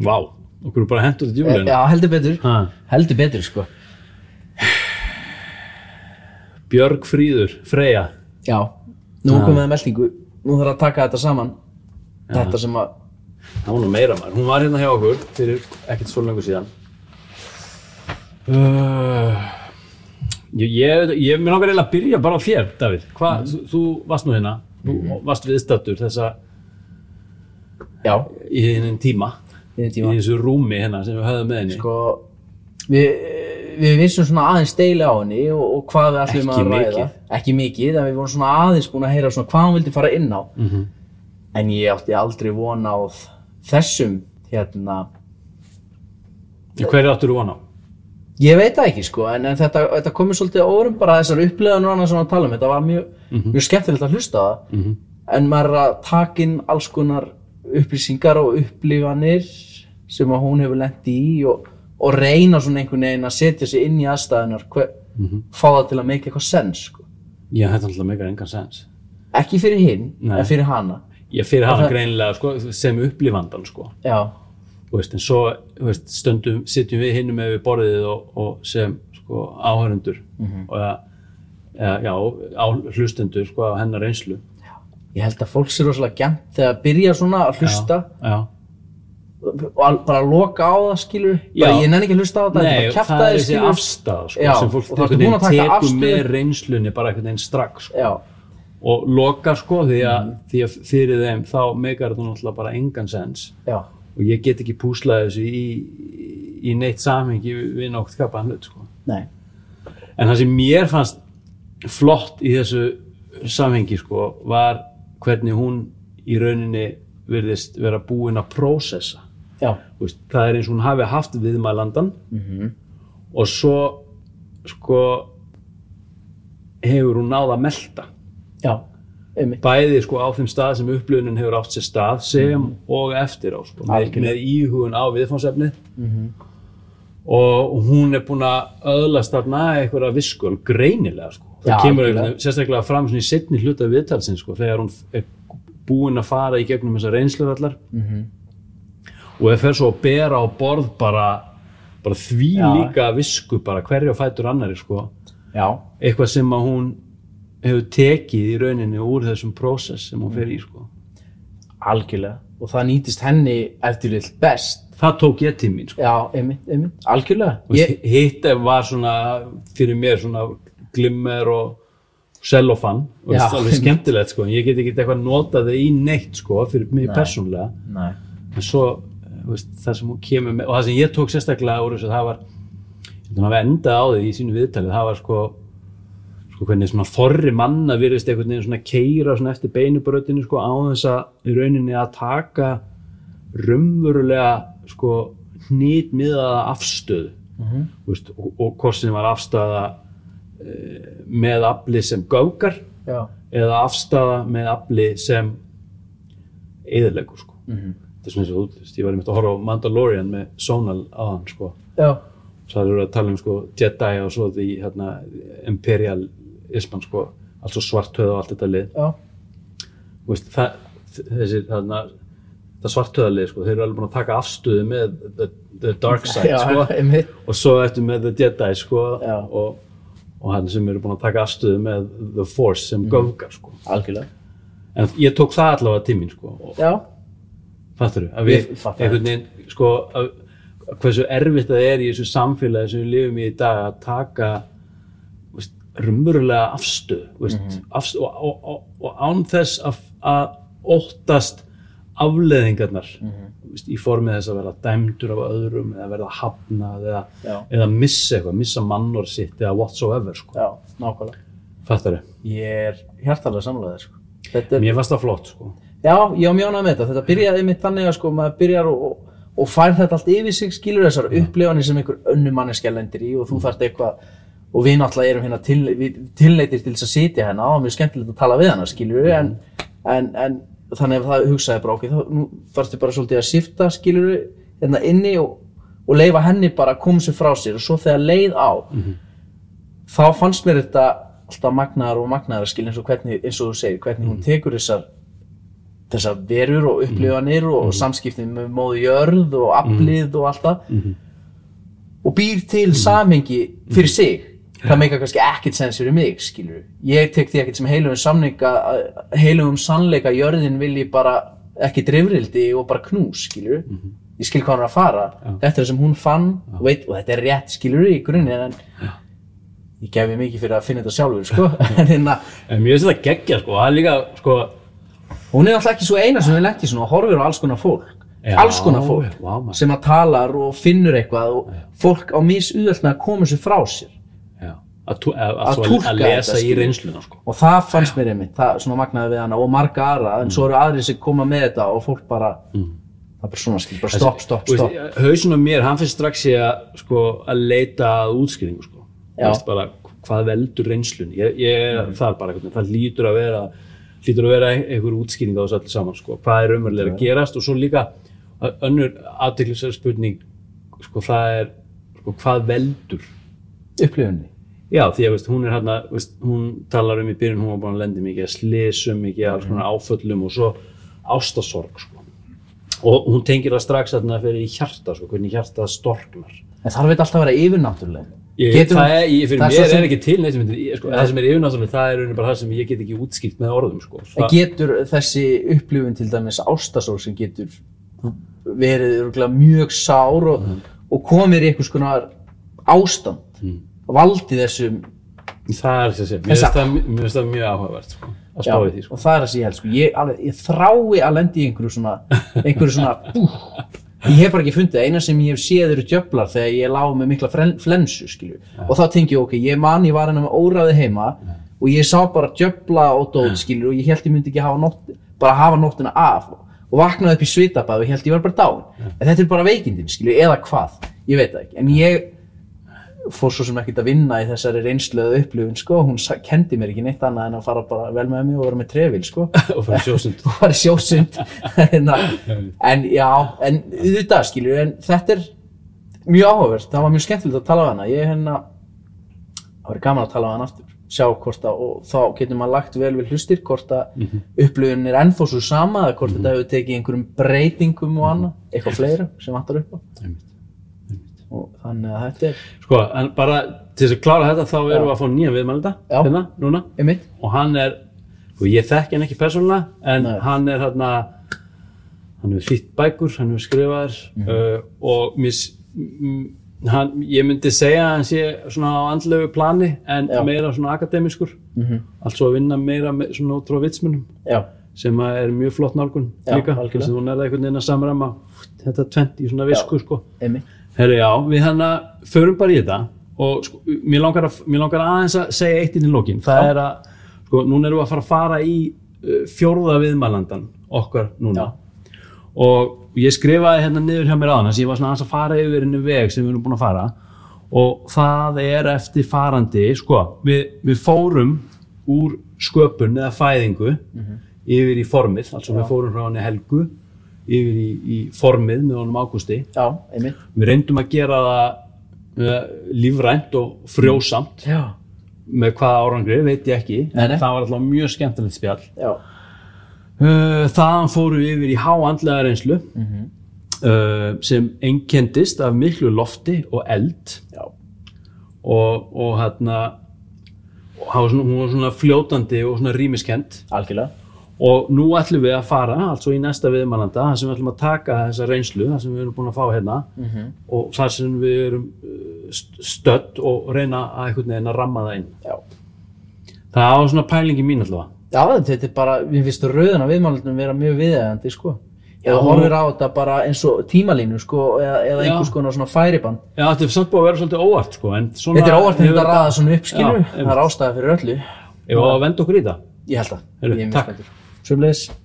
Vá, okkur er bara hendur til djúlinu Já, heldur betur, Ha. heldur betur sko. Björg Fríður, Freyja. Já, nú Ha. komið að meldingu Nú þarf að taka þetta saman. Þetta sem að Það var nú meira maður, hún var hérna hjá okkur fyrir ekkert svo lengur síðan. Uh, Ég, ég, ég mér langar eiginlega að byrja bara á þér, Davíð. Hvað, þú, þú varst nú hérna. Þú varst viðstattur þessa Já, í þennan tíma í þessu rúmi hérna sem við höfðum með henni. Sko, við, við vissum svona aðeins deili á henni og, og hvað við ætlum að ræða. mikið. Ekki mikið, en við vorum svona aðeins búin að heyra svona hvað hún vildi fara inn á. Mhm. En ég átti aldrei von á þessum hérna. Hverju áttur þú vona á? Ég veit það ekki sko, en, en þetta, þetta komið svolítið órum bara þessar upplöðanur og annað sem að tala um, þetta var mjög, mjög skemmtilegt að hlusta það, Mhm. en maður er að taka inn alls konar upplýsingar og upplifanir sem að hún hefur lent í og, og reyna svona einhvern veginn að setja sig inn í aðstæðunar, hver, fá það til að make eitthvað sens sko. Já, þetta er alltaf meikar engan sens Ekki fyrir hinn, en fyrir hana. Ég fyrir hana það- greinilega sko, sem upplifandan sko. Já, veist, en svo veist, stundum sitjum við hinnum með við borðið og, og sem sko, áhörundur og ja, ja, já, á, hlustendur sko, á hennar reynslu. Ég held að fólk sér rosalega gæmt þegar að byrja svona að hlusta. já. Bara loka á það skilur bara ég nenni ekki að hlusta á þetta Nei, bara það er þessi afstæða sko, sem fólk afstöðu. með reynslunni bara einhvern veginn strax sko. og lokar sko því að, Mm. því að fyrir þeim þá meikar þetta náttúrulega bara engan sens já, og ég get ekki púslað þessu í, í neitt samhengi við nokt kapaðan hlut sko. En það sem mér fannst flott í þessu samhengi sko, var hvernig hún í rauninni virðist vera búin að prósessa. Veist, það er eins og hún hafi haft viðmælandan -hmm. og svo sko hefur hún náð að melta. Já, einmitt. Bæði sko á þeim stað sem upplöfunin hefur átt sér stað sem og eftir á sko, með, með íhugun á viðfánsefni og hún er búin að öðlast þarna einhverja visskul greinilega sko. það Já, kemur einhvern- sérstaklega fram í setni hluta viðtalsins sko, þegar hún er búin að fara í gegnum þessar reynslur allar. Mhm. Og það fer svo að bera á borð bara, bara því Já. líka visku bara hverju fætur annari sko. Já, eitthvað sem að hún hefur tekið í rauninni úr þessum prósess sem hún fer í sko. algjörlega. Og það nýtist henni eftir vill best. Það tók ég til mín sko. já, einmitt, einmitt, algjörlega. Veist, hitt var svona fyrir mér svona glimmer og cellofan og það er alveg skemmtilegt sko. ég get ekki eitthvað notað það í neitt sko, fyrir mig Nei. persónlega nei, en svo veist, það sem hún kemur með og það sem ég tók sérstaklega úr þessu það var hún hafi endað á því í sínu viðtalið það var sko sko hvernig svona forri manna virðist einhvern veginn svona keira svona eftir beinubrötinu sko á þess að í rauninni að taka raunverulega sko hnýt miðaða afstöðu Mhm. Þú veist, og, og hvort sem var afstæða e, með afli sem gákar já, eða afstæða með afli sem eðilegur sko Mhm. Þetta er svona eins og þú veist, ég var einmitt að horfa á Mandalorian með Sonal á hann sko. Já, svo það eru að tala um sko Jedi og svo því hérna imperialisman sko allt svo svartöð og allt þetta lið. Já, Þú veist, það, þessi þarna það svartöðalið sko, þeir eru alveg búin að taka afstöðu með the, the dark side já, sko. einmitt. Og svo eftir með the Jedi sko Já. og, og hann sem eru búin að taka afstöðu með the Force sem mm. göfgar sko. Algjörlega, en ég tók það allavega til mín sko og já, fattur þú, að við einhvern veginn sko að, hversu erfitt það er í þessu samfélagi sem við lifum í í dag að taka rumverulega afstöð veist, Mhm. afstöð og, og, og, og án þess að, að óttast afleðingarnar Mhm. veist, í formið þess að vera dæmdur af öðrum eða verða hafnað eða, eða missa eitthvað, missa mannor sitt eða whatsoever sko, já, nákvæmlega fattar þau ég er hjartalega samlega sko. Þetta er, mér fannst það flott sko. Já, ég á mjónað með þetta. Þetta byrjaði einmitt þannig að sko, maður byrjar og, og, og fær þetta allt yfir sig skilur þessar upplifanir sem einhver önnu manneskja lendir í og þú þarft eitthvað og við náttúrulega erum hérna til, tilleitir til þess að sitja hérna og mjög skemmtilegt að tala við hana skilur við en, en, en þannig að það hugsaði bara okkur þá nú þarftu bara svolítið að shifta skilur við hérna inni og, og leifa henni bara að koma sér frá sér. Og svo þegar leið á þá fannst mér þetta alltaf magnaðar og magnaðar skil eins og, hvernig, eins og þú segir hvernig hún tekur þessar þessar verur og upplifanir og samskiptin með móðu jörð og aflið og allt það. Og býr til samhengi fyrir sig. Það meika kannski ekkert sens fyrir mig skilur ég tek því ekkert sem heilugum samninga heilugum sannleika að jörðin vilji bara ekki drifrildi og bara knús skilur ég skil hvað hann er að fara. Þetta er það sem hún fann og, veit, og þetta er rétt skilur í grunni en ég gef mér mikið fyrir að finna þetta sjálfur sko. en hérna, En mér finnst þetta geggja sko, það er líka sko, hún er alltaf ekki svo eina sem við lent í svona og horfir á alls konar fólk Já, alls konar fólk maður. sem að talar og finnur eitthvað og fólk á að koma sér frá sér já, að, að, að, lesa þetta, reynsluna sko. og það fannst mér einmitt, það svona magnaði við hana og marga aðra, en svo eru aðrir sem koma með þetta og fólk bara það er bara svona skil, bara stopp, stopp, stopp hausin á mér, hann finnst strax ég að, sko, að leita að útskýringu sko. Bara, hvað veldur reynslun ég, ég er það bara, það lítur að vera lítur að vera einhver útskýring á þessu allir saman sko. hvað er umverulega að gerast? Og svo líka önnur aðteklisar spurning sko, það er sko, hvað veldur? Upplifunni Já, því að hún er hérna, hún talar um í byrjun, hún var búin að lendi mikið að slysum, mikið að svona áföllum og svo ástasorg, sko. Og hún tengir það strax þarna fyrir í hjarta, sko, hvernig hjarta storknar. en þarf þetta alltaf að vera yfirnáttúrulega Ég, það er, ég, fyrir það mér er, ekki til neitt sem myndir, sko, það sem er yfirnáttúrulega, það er bara það sem ég get ekki útskýrt með orðum, sko. En getur þessi upplifun til dæmis ástasorg sem getur verið mjög sár og, og komir í einhvers konar ástand? Og valdi þessum Það er þess að segja, það, mér finnst það mjög áhugavert, sko, að spá í því, sko. og það er það sem ég held sko. ég, alveg, ég þrái að lendi í einhverju svona einhverju svona bú, ég hef bara ekki fundið, eina sem ég hef séð eru djöflar þegar ég lá með mikla flensu skilju, og þá tengi ég ok, ég man ég var hennar með óræði heima og ég sá bara djöfla og dót skilju og ég held ég myndi ekki hafa nótt bara hafa nóttina af. Og vaknaði upp í svitabað og ég held ég var bara dán en þetta er bara veikindin skilju, eða hvað? Ég veit það ekki, en ég fór svo sem ekkert að vinna í þessari reynsluðu upplifun sko, hún kendi mér ekki neitt annað en að fara bara vel með mig og vera með trefil sko. Og fyrir sjósund. og fara sjósund. En, en já, en auðvitað skilju, en þetta er mjög áhugavert, það var mjög skemmtilegt að tala við hana. Ég hérna það verið gaman að tala við hana aftur sjá hvort að, og þá getur maður lagt vel við hlustir hvort að mm upplifun er ennþá svo sama hvort þetta hefur tekið einhverjum breytingum og annað, eitthvað fleira sem vantar upp á. Og þannig að þetta er Sko, en bara til þess að klára þetta þá erum við að fá nýjan viðmælda, hérna, núna. einmitt. Og hann er og ég þekki hann ekki persónulega en Nei. hann er hérna hann hefur þýtt bækur, hann hefur skrifaðar uh, og mis, hann, ég myndi segja að hann sé svona á andlegu plani en Já. meira svona akademiskur mm -hmm. altså að vinna meira með, svona út frá vitsmunum. Já, sem er mjög flott nálgun Já, líka, þess að hún er einhvern veginn að samræma þetta tvent í svona visku sko. einmitt Herru, já, við hann að förum bara í þetta og sko, mér, langar að, mér langar aðeins að segja eitt inn í lókin. Það Já. er að, sko, núna erum við að fara að fara í uh, fjórða viðmælandan okkar núna. Já. Og ég skrifaði hérna niður hjá mér aðan, þess að ég var svona aðeins að fara yfir henni veg sem við erum búin að fara og það er eftir farandi, sko, við, við fórum úr sköpun eða fæðingu yfir í formið, altså við fórum frá henni helgu yfir í, í formið með honum ágústi. Já, einmitt. Við reyndum að gera það uh, lífrænt og frjósamt. Já, með hvaða árangri, veit ég ekki. Nei, nei. það var alltaf mjög skemmtilegt spjall. Já, uh, þaðan fórum við yfir í háandlega reynslu uh, sem einkendist af miklu lofti og eld. Já, og, og hérna hún var svona fljótandi og svona rýmiskend algjörlega og nú ætlum við að fara altså í næsta viðmælanda, þar sem við ætlum að taka þessa reynslu, þar sem við erum búin að fá hérna Mhm. og þar sem við erum st- stödd og reyna að einhvern veginn að ramma það inn já það var svona pælingi mín allavega Já, þetta er bara, við finnst rauðan á viðmálunum vera mjög viðægandi, sko. Já. Eða horfir á þetta bara eins og tímalínu, sko, eða, eða einhvers konar svona færiband. Já, þetta er samt búið að vera svolítið óvart sko, en svona Þetta er óvart að hefur þetta ræða svona upp, skilur. Já, það er ástæða fyrir öllu. Við á að venda okkur í það Ég held það. Heyrðu, Ég er mjög takk. Spenntur. Sumleis.